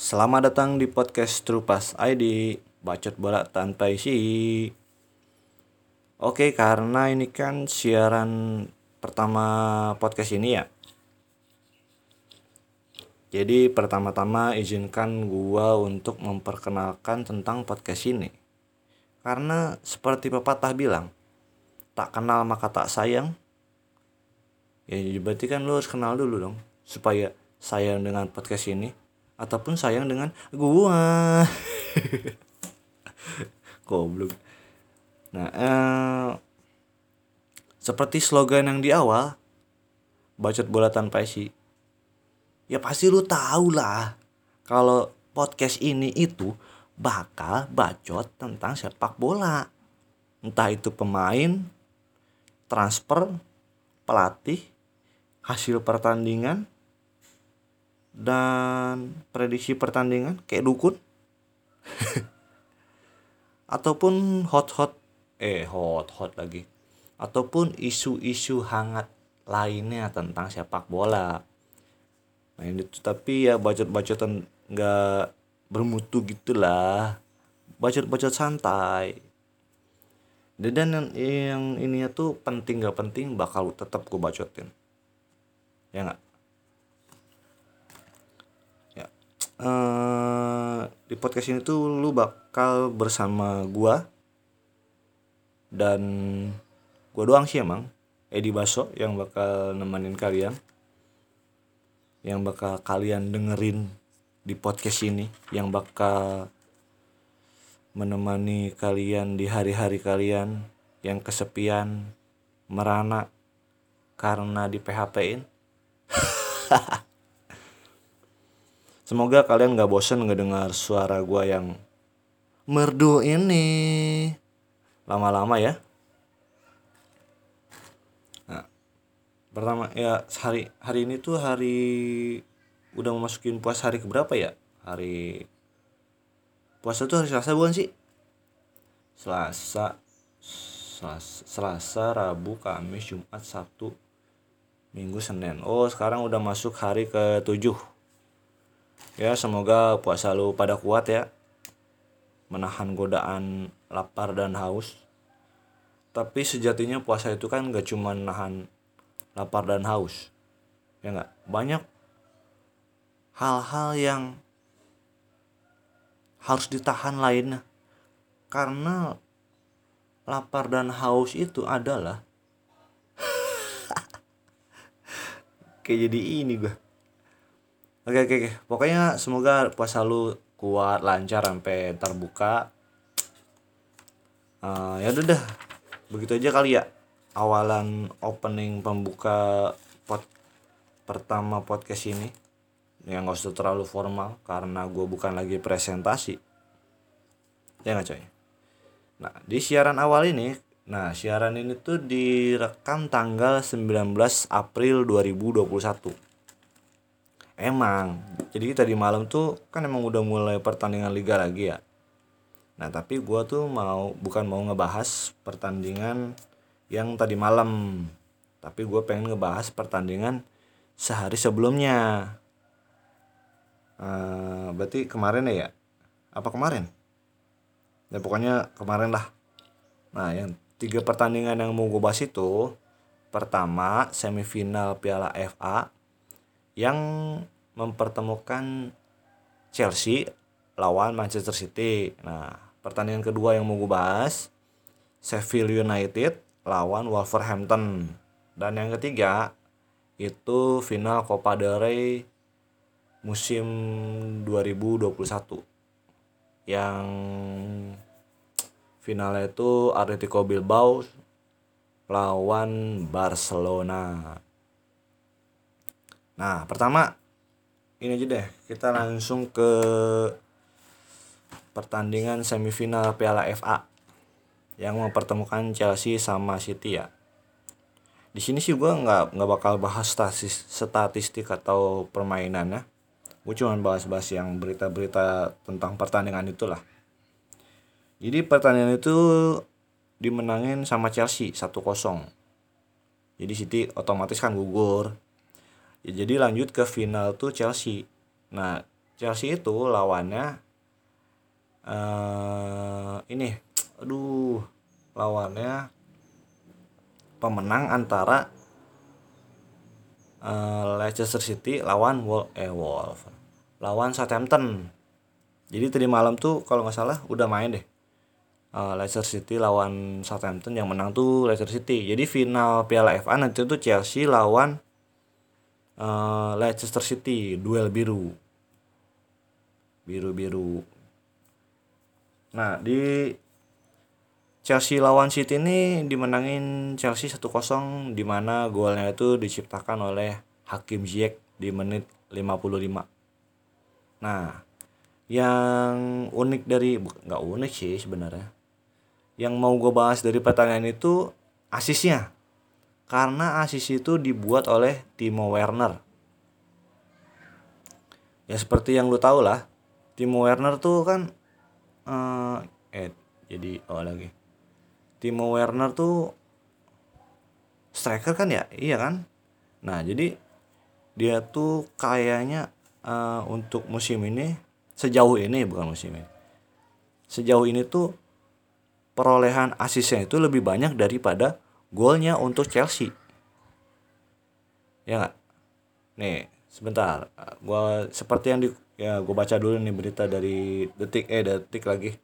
Selamat datang di podcast Trupas ID Bacot bola tanpa isi. Oke karena ini kan siaran pertama podcast ini ya. Jadi pertama-tama izinkan gua untuk memperkenalkan tentang podcast ini. Karena seperti pepatah bilang Tak kenal maka tak sayang. Ya berarti kan lu harus kenal dulu dong Supaya sayang dengan podcast ini ataupun sayang dengan gua. Goblok. Nah eh, seperti slogan yang di awal bacot bola tanpa isi. Ya pasti lu tahu lah kalau podcast ini itu bakal bacot tentang sepak bola. Entah itu pemain transfer pelatih hasil pertandingan dan prediksi pertandingan kayak dukun. Ataupun hot-hot. Eh hot-hot lagi. Ataupun isu-isu hangat lainnya tentang sepak bola. Nah ini tuh tapi ya bacot-bacotan nggak bermutu gitulah. Bacot-bacot santai. Dan yang, yang ininya tuh penting gak penting bakal tetap gue bacotin. Ya nggak uh, di podcast ini tuh lu bakal bersama gua dan gua doang sih emang. Edi Baso yang bakal nemenin kalian yang bakal kalian dengerin di podcast ini yang bakal menemani kalian di hari-hari kalian yang kesepian merana karena di PHP-in Semoga kalian gak bosen ngedengar suara gue yang merdu ini lama-lama ya. Nah, pertama ya hari hari ini tuh hari udah memasukin puasa hari keberapa ya? Hari puasa tuh hari Selasa bukan sih? Selasa, Selasa, Selasa, Rabu, Kamis, Jumat, Sabtu, Minggu, Senin. Oh, sekarang udah masuk hari ke-7 ya semoga puasa lu pada kuat ya. Menahan godaan lapar dan haus. Tapi sejatinya puasa itu kan gak cuma nahan lapar dan haus. Ya nggak? Banyak hal-hal yang harus ditahan lainnya. Karena lapar dan haus itu adalah kayak jadi ini gue oke oke oke. Pokoknya semoga puasa lu kuat lancar sampai terbuka. Uh, ya udah dah. Begitu aja kali ya awalan opening pembuka pot pertama podcast ini. Yang gak usah terlalu formal karena gue bukan lagi presentasi. Ya nggak coy? Nah di siaran awal ini nah siaran ini tuh direkam tanggal 19 April 2021 emang. Jadi tadi malam tuh kan emang udah mulai pertandingan liga lagi ya. Nah tapi gue tuh mau bukan mau ngebahas pertandingan yang tadi malam. Tapi gue pengen ngebahas pertandingan sehari sebelumnya. Uh, berarti kemarin ya? Apa kemarin? Ya pokoknya kemarin lah. Nah yang tiga pertandingan yang mau gue bahas itu pertama semifinal Piala FA yang mempertemukan Chelsea lawan Manchester City. Nah, pertandingan kedua yang mau gue bahas Sheffield United lawan Wolverhampton. Dan yang ketiga itu final Copa del Rey musim 2021 yang finalnya itu Atletico Bilbao lawan Barcelona. Nah, pertama ini aja deh, kita langsung ke pertandingan semifinal Piala FA yang mempertemukan Chelsea sama City ya. Di sini sih gue nggak nggak bakal bahas statis, statistik atau permainannya. Gue cuma bahas-bahas yang berita-berita tentang pertandingan itulah. Jadi pertandingan itu dimenangin sama Chelsea 1-0. Jadi City otomatis kan gugur. Ya, jadi lanjut ke final tuh Chelsea. Nah, Chelsea itu lawannya uh, ini aduh lawannya pemenang antara uh, Leicester City lawan Wol eh Wolf lawan Southampton. Jadi tadi malam tuh kalau nggak salah udah main deh. Uh, Leicester City lawan Southampton yang menang tuh Leicester City. Jadi final Piala FA nanti tuh Chelsea lawan uh, Leicester City duel biru biru-biru nah di Chelsea lawan City ini dimenangin Chelsea 1-0 di mana golnya itu diciptakan oleh Hakim Ziyech di menit 55. Nah, yang unik dari nggak unik sih sebenarnya. Yang mau gue bahas dari pertanyaan itu asisnya. Karena asis itu dibuat oleh Timo Werner. Ya seperti yang lu tahu lah, Timo Werner tuh kan uh, eh jadi oh lagi. Timo Werner tuh striker kan ya? Iya kan? Nah jadi dia tuh kayaknya uh, untuk musim ini sejauh ini bukan musim ini sejauh ini tuh perolehan asisnya itu lebih banyak daripada golnya untuk Chelsea. Ya nggak? Nih sebentar. Gua seperti yang di ya gue baca dulu nih berita dari detik eh detik lagi.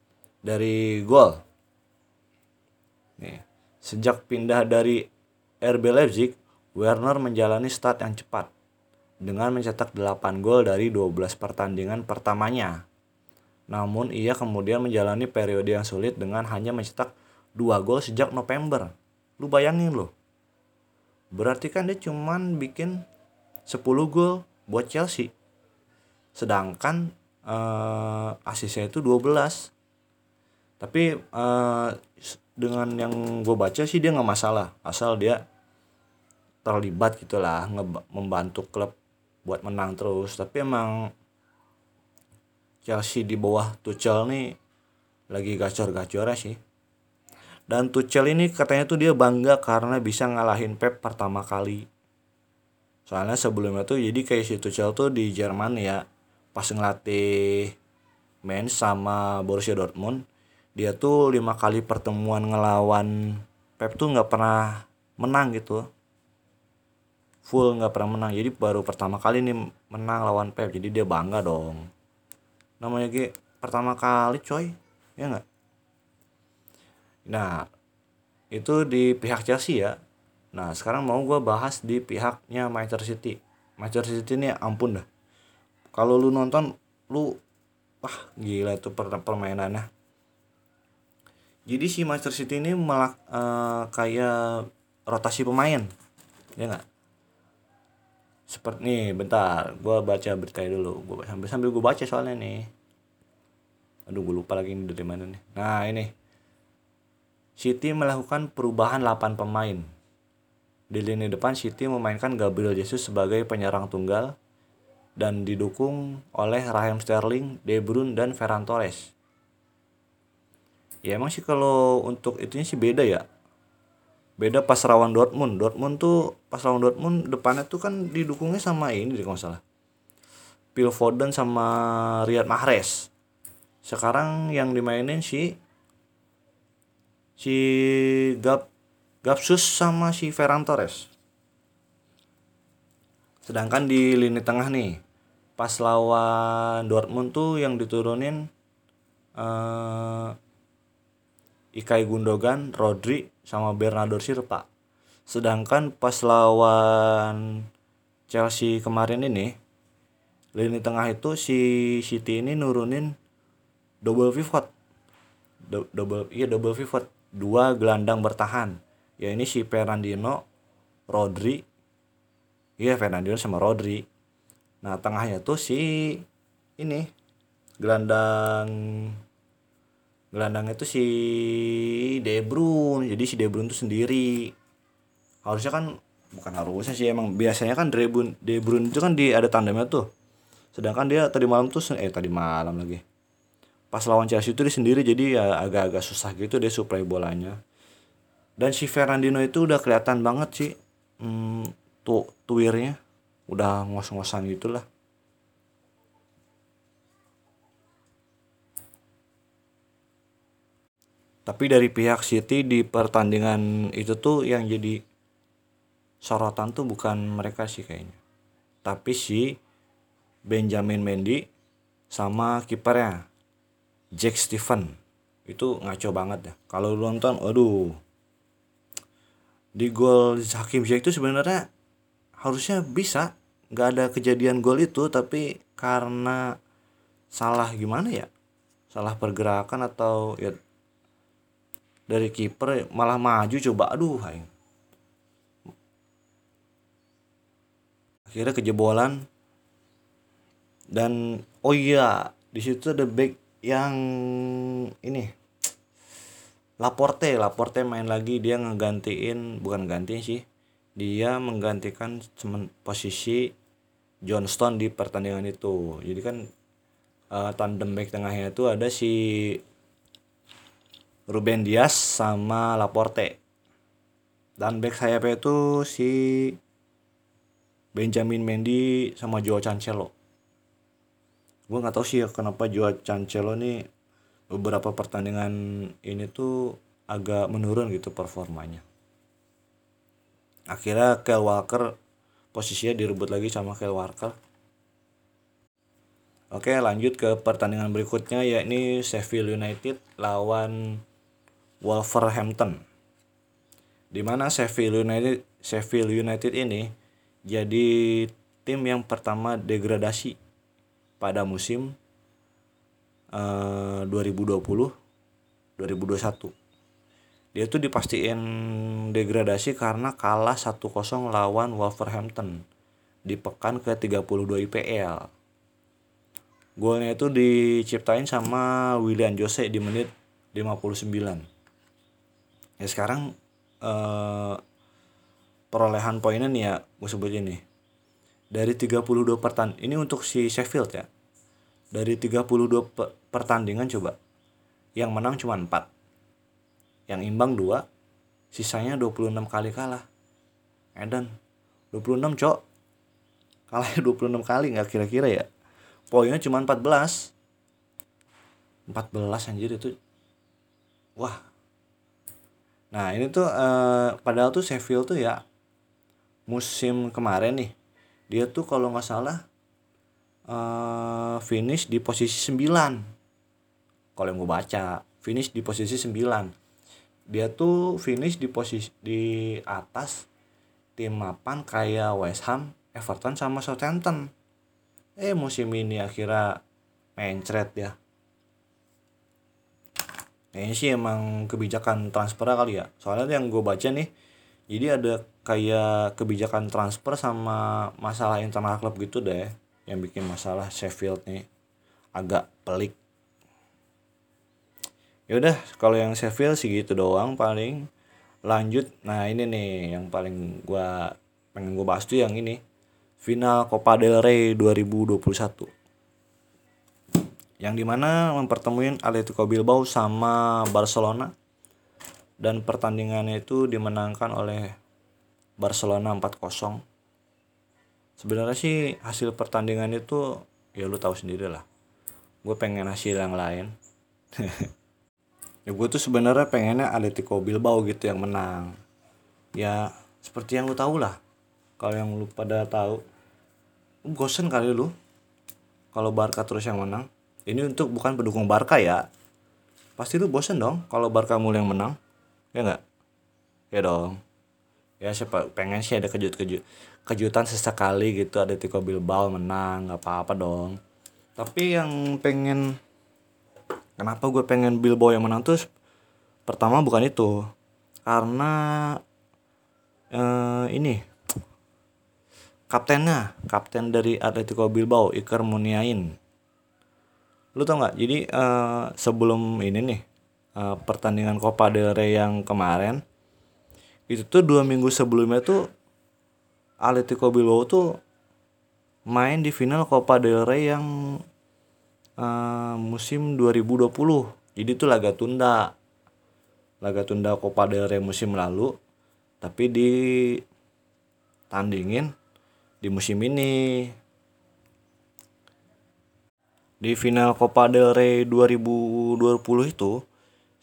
Dari gol. Nih sejak pindah dari RB Leipzig Werner menjalani start yang cepat dengan mencetak 8 gol dari 12 pertandingan pertamanya. Namun ia kemudian menjalani periode yang sulit dengan hanya mencetak 2 gol sejak November lu bayangin loh. Berarti kan dia cuman bikin 10 gol buat Chelsea. Sedangkan uh, asisnya itu 12 tapi uh, dengan yang gue baca sih dia nggak masalah. Asal dia terlibat gitulah membantu klub buat menang terus. Tapi emang Chelsea di bawah Tuchel nih lagi gacor-gacornya sih dan Tuchel ini katanya tuh dia bangga karena bisa ngalahin Pep pertama kali. Soalnya sebelumnya tuh jadi kayak si Tuchel tuh di Jerman ya pas ngelatih Mainz sama Borussia Dortmund dia tuh lima kali pertemuan ngelawan Pep tuh nggak pernah menang gitu. Full nggak pernah menang. Jadi baru pertama kali nih menang lawan Pep. Jadi dia bangga dong. Namanya G pertama kali coy. Ya nggak nah itu di pihak Chelsea ya. Nah sekarang mau gue bahas di pihaknya Manchester City. Manchester City ini ampun dah. Kalau lu nonton lu wah gila itu per permainannya. Jadi si Manchester City ini malah uh, kayak rotasi pemain ya nggak? Seperti nih bentar gue baca beritanya dulu. Gue sambil sambil gue baca soalnya nih. Aduh gue lupa lagi ini dari mana nih. Nah ini City melakukan perubahan 8 pemain di lini depan City memainkan Gabriel Jesus sebagai penyerang tunggal dan didukung oleh Raheem Sterling, De Bruyne dan Ferran Torres. Ya emang sih kalau untuk itunya sih beda ya. Beda pas lawan Dortmund. Dortmund tuh pas lawan Dortmund depannya tuh kan didukungnya sama ini kalau salah. Phil Foden sama Riyad Mahrez. Sekarang yang dimainin si si Gap Gapsus sama si Ferran Torres. Sedangkan di lini tengah nih pas lawan Dortmund tuh yang diturunin uh, Ikai Gundogan, Rodri sama Bernardo Silva. Sedangkan pas lawan Chelsea kemarin ini lini tengah itu si City ini nurunin double pivot. Do double iya double pivot, dua gelandang bertahan. Ya ini si Fernandinho, Rodri. Iya Fernandinho sama Rodri nah tengahnya tuh si ini gelandang gelandangnya tuh si De Bruyne jadi si De Bruyne tuh sendiri harusnya kan bukan harusnya sih emang biasanya kan De Bruyne, De Bruyne itu kan di ada tandemnya tuh sedangkan dia tadi malam tuh eh tadi malam lagi pas lawan Chelsea itu dia sendiri jadi ya agak-agak susah gitu dia supply bolanya. Dan si Fernandino itu udah kelihatan banget sih hmm, tu tuirnya udah ngos-ngosan gitulah. Tapi dari pihak City di pertandingan itu tuh yang jadi sorotan tuh bukan mereka sih kayaknya. Tapi si Benjamin Mendy sama kipernya. Jack Stephen. Itu ngaco banget ya. Kalau lu nonton aduh di gol Hakim Ziyech itu sebenarnya harusnya bisa. Nggak ada kejadian gol itu tapi karena salah gimana ya? Salah pergerakan atau ya dari kiper malah maju coba. Aduh aing akhirnya kejebolan. Dan oh iya di situ ada back yang ini Laporte Laporte main lagi dia ngegantiin bukan gantiin sih dia menggantikan posisi Johnston di pertandingan itu. Jadi kan uh, tandem back tengahnya itu ada si Ruben Dias sama Laporte. Dan back sayapnya itu si Benjamin Mendy sama Joao Cancelo gue nggak tahu sih ya kenapa Joao Cancelo nih beberapa pertandingan ini tuh agak menurun gitu performanya. Akhirnya Kyle Walker posisinya direbut lagi sama Kyle Walker. Oke lanjut ke pertandingan berikutnya yakni Sheffield United lawan Wolverhampton. Di mana Sheffield United Sheffield United ini jadi tim yang pertama degradasi pada musim uh, 2020 2021 dia tuh dipastiin degradasi karena kalah 1-0 lawan Wolverhampton di pekan ke 32 IPL. Golnya itu diciptain sama William Jose di menit 59. Ya sekarang eh, perolehan poinnya nih ya gue sebut ini dari 32 pertandingan ini untuk si Sheffield ya? Dari 32 pertandingan coba yang menang cuma 4 yang imbang 2 sisanya 26 kali kalah. Eden 26 cok. Kalahnya 26 kali nggak kira-kira ya? Poinnya cuma 14 14 anjir itu. Wah. Nah ini tuh eh, padahal tuh Sheffield tuh ya musim kemarin nih dia tuh kalau nggak salah uh, finish di posisi 9 kalau yang gue baca finish di posisi 9 dia tuh finish di posisi di atas tim mapan kayak West Ham, Everton sama Southampton. Eh musim ini akhirnya mencret ya. Kayaknya sih emang kebijakan transfer kali ya. Soalnya yang gue baca nih, jadi ada kayak kebijakan transfer sama masalah internal klub gitu deh yang bikin masalah Sheffield nih agak pelik. Yaudah kalau yang Sheffield sih gitu doang paling. Lanjut nah ini nih yang paling gua pengen gua bahas tuh yang ini. Final Copa del Rey 2021 yang di mana mempertemuin Atletico Bilbao sama Barcelona dan pertandingannya itu dimenangkan oleh Barcelona 4-0 sebenarnya sih hasil pertandingan itu ya lu tahu sendiri lah. Gue pengen hasil yang lain. Ya gue tuh sebenarnya pengennya Atletico Bilbao gitu yang menang. Ya seperti yang lu tahu lah. Kalau yang lu pada tahu gosen kali lu. Kalau Barca terus yang menang. Ini untuk bukan pendukung Barca ya. Pasti lu bosen dong kalau Barca mulu yang menang ya nggak? Ya dong. Ya siapa pengen sih ada kejut-kejut kejutan sesekali gitu. Ada Tiko Bilbao menang nggak apa-apa dong. Tapi yang pengen kenapa gue pengen Bilbao yang menang tuh pertama bukan itu. Karena eh, ini. Kaptennya kapten dari Atletico Bilbao Iker Muniain. Lu tau nggak? Jadi eh, sebelum ini nih eh, pertandingan Copa del Rey yang kemarin itu tuh dua minggu sebelumnya tuh Atletico Bilbao tuh main di final Copa del Rey yang uh, musim 2020 jadi itu laga tunda. Laga tunda Copa del Rey musim lalu tapi di tandingin di musim ini. Di final Copa del Rey 2020 itu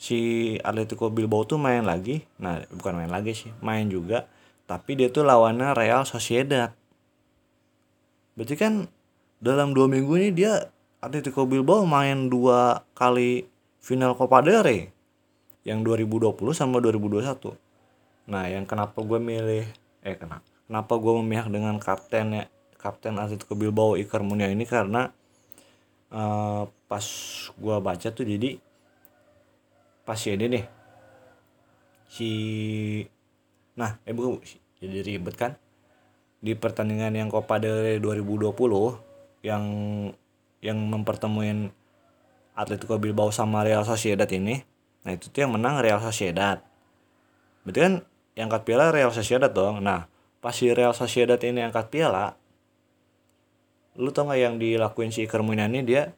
si Atletico Bilbao tuh main lagi. Nah bukan main lagi sih main juga. Tapi dia tuh lawannya Real Sociedad. Berarti kan dalam dua minggu ini dia Atletico Bilbao main dua kali final Copa del Rey. Yang 2020 sama 2021 nah yang kenapa gue milih eh kenapa kenapa gue memihak dengan kapten ya kapten Atletico Bilbao Iker Muniain ini? Karena uh, pas gue baca tuh jadi pas ini nih si nah eh bu jadi ribet kan? Di pertandingan yang Copa del Rey 2020 yang yang mempertemuin Atletico Bilbao sama Real Sociedad ini nah itu tuh yang menang Real Sociedad. Berarti kan yang angkat piala Real Sociedad dong. Nah pas si Real Sociedad ini angkat piala lu tau gak yang dilakuin si Iker ini dia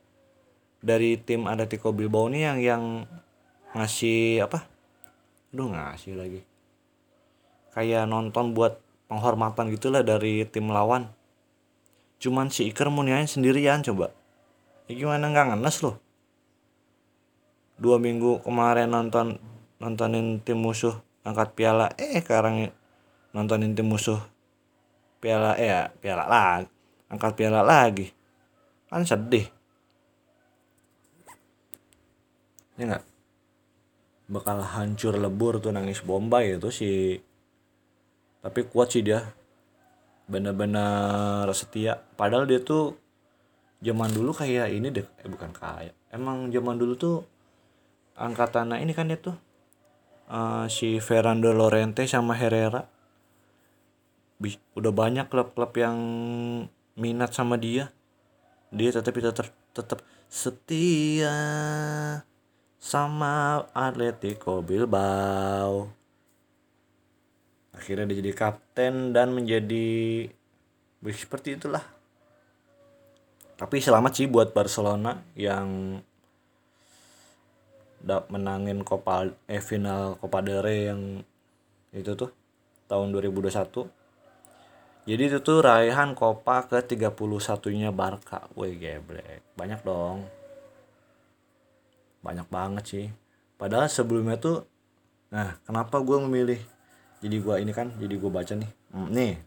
dari tim Atletico Bilbao ini yang yang ngasih apa? Aduh ngasih lagi. Kayak nonton buat penghormatan gitulah dari tim lawan. Cuman si Iker Muniain sendirian coba. Ya gimana nggak ngenes loh. Dua minggu kemarin nonton nontonin tim musuh angkat piala. Eh sekarang nontonin tim musuh piala eh ya piala lagi angkat piala lagi. Kan sedih. Ya nggak bakal hancur lebur tuh nangis bombay itu sih tapi kuat sih dia. Bener-bener setia. Padahal dia tuh zaman dulu kayak ini deh eh bukan kayak emang zaman dulu tuh angkatan ini kan dia tuh uh, si Fernando Lorente sama Herrera. Udah banyak klub-klub yang minat sama dia. Dia tetap tetap tetap setia sama Atletico Bilbao. Akhirnya dia jadi kapten dan menjadi seperti itulah. Tapi selamat sih buat Barcelona yang menangin Copa eh final Copa del Rey yang itu tuh tahun 2021. Jadi itu tuh raihan Copa ke 31-nya Barca. Wih geblek. Banyak dong banyak banget sih. Padahal sebelumnya tuh nah kenapa gue memilih jadi gue ini kan jadi gue baca nih. Hmm, nih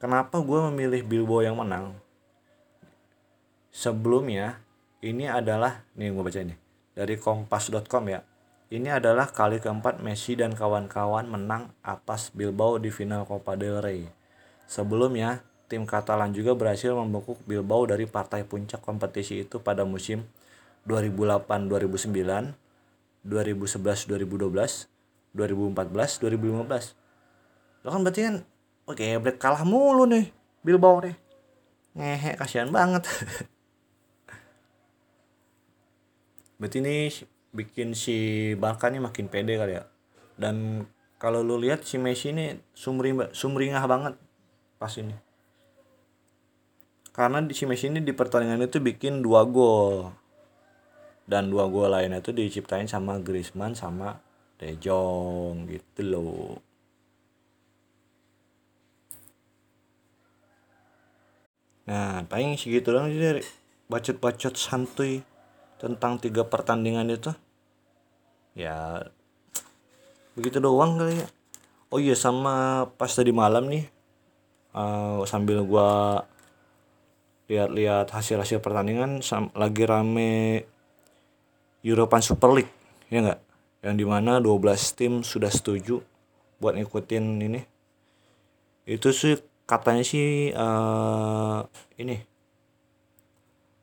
kenapa gue memilih Bilbo yang menang? Sebelumnya ini adalah nih gue baca ini dari kompas.com ya. Ini adalah kali keempat Messi dan kawan-kawan menang atas Bilbao di final Copa del Rey. Sebelumnya, tim Katalan juga berhasil membekuk Bilbao dari partai puncak kompetisi itu pada musim 2008 2009 2011 2012 2014 2015 lo kan berarti kan oke okay, kalah mulu nih Bilbao nih. Ngehe kasihan banget. Berarti ini bikin si Barca nih makin pede kali ya. Dan kalau lu lihat si Messi ini sumring sumringah banget pas ini. Karena di si Messi ini di pertandingan itu bikin dua gol dan dua gol lainnya itu diciptain sama Griezmann sama De Jong gitu loh. Nah paling segitu dong sih dari bacot-bacot santuy tentang tiga pertandingan itu. Ya begitu doang kali ya. Oh iya sama pas tadi malam nih uh, sambil gua lihat-lihat hasil-hasil pertandingan lagi rame European Super League ya nggak? Yang di mana 12 tim sudah setuju buat ngikutin ini. Itu sih katanya sih uh, ini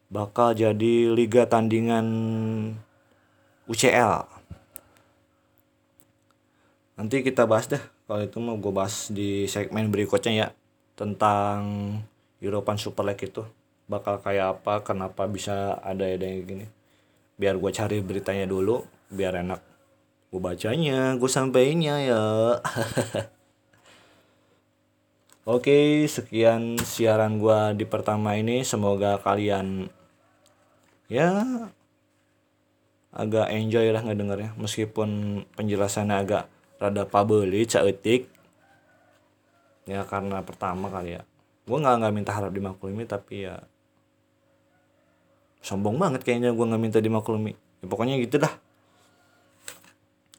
bakal jadi liga tandingan UCL nanti kita bahas deh. Kalau itu mau gue bahas di segmen berikutnya ya tentang European Super League itu. Bakal kayak apa kenapa bisa ada ada yang gini biar gue cari beritanya dulu biar enak gue bacanya gue sampainya ya Oke, sekian siaran gue di pertama ini. Semoga kalian ya agak enjoy lah ngedengarnya. Meskipun penjelasannya agak rada pabeli, caetik. Ya karena pertama kali ya. Gue nggak nggak minta harap dimaklumi tapi ya sombong banget kayaknya gue nggak minta dimaklumi. Ya, pokoknya gitu dah.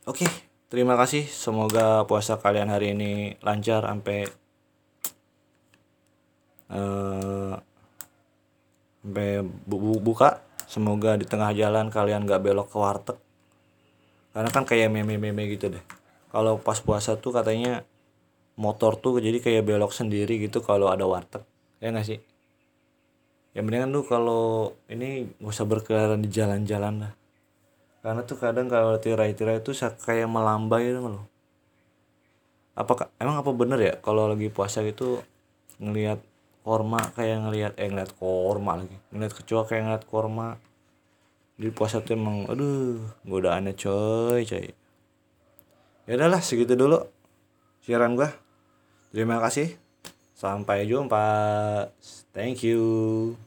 Oke terima kasih. Semoga puasa kalian hari ini lancar sampai uh, sampai bu bu buka. Semoga di tengah jalan kalian gak belok ke warteg. Karena kan kayak meme-meme gitu deh. Kalau pas puasa tuh katanya motor tuh jadi kayak belok sendiri gitu kalau ada warteg. Ya nggak sih ya mendingan tuh kalau ini gak usah berkeliaran di jalan-jalan lah. Karena tuh kadang kalau tirai-tirai itu kayak melambai gitu loh apakah emang apa bener ya kalau lagi puasa gitu ngelihat korma kayak ngelihat eh ngeliat korma lagi. Ngeliat kecoa kayak ngeliat korma. Di puasa tuh emang aduh godaannya coy coy. Ya udahlah segitu dulu siaran gua. Terima kasih. Sampai jumpa. Thank you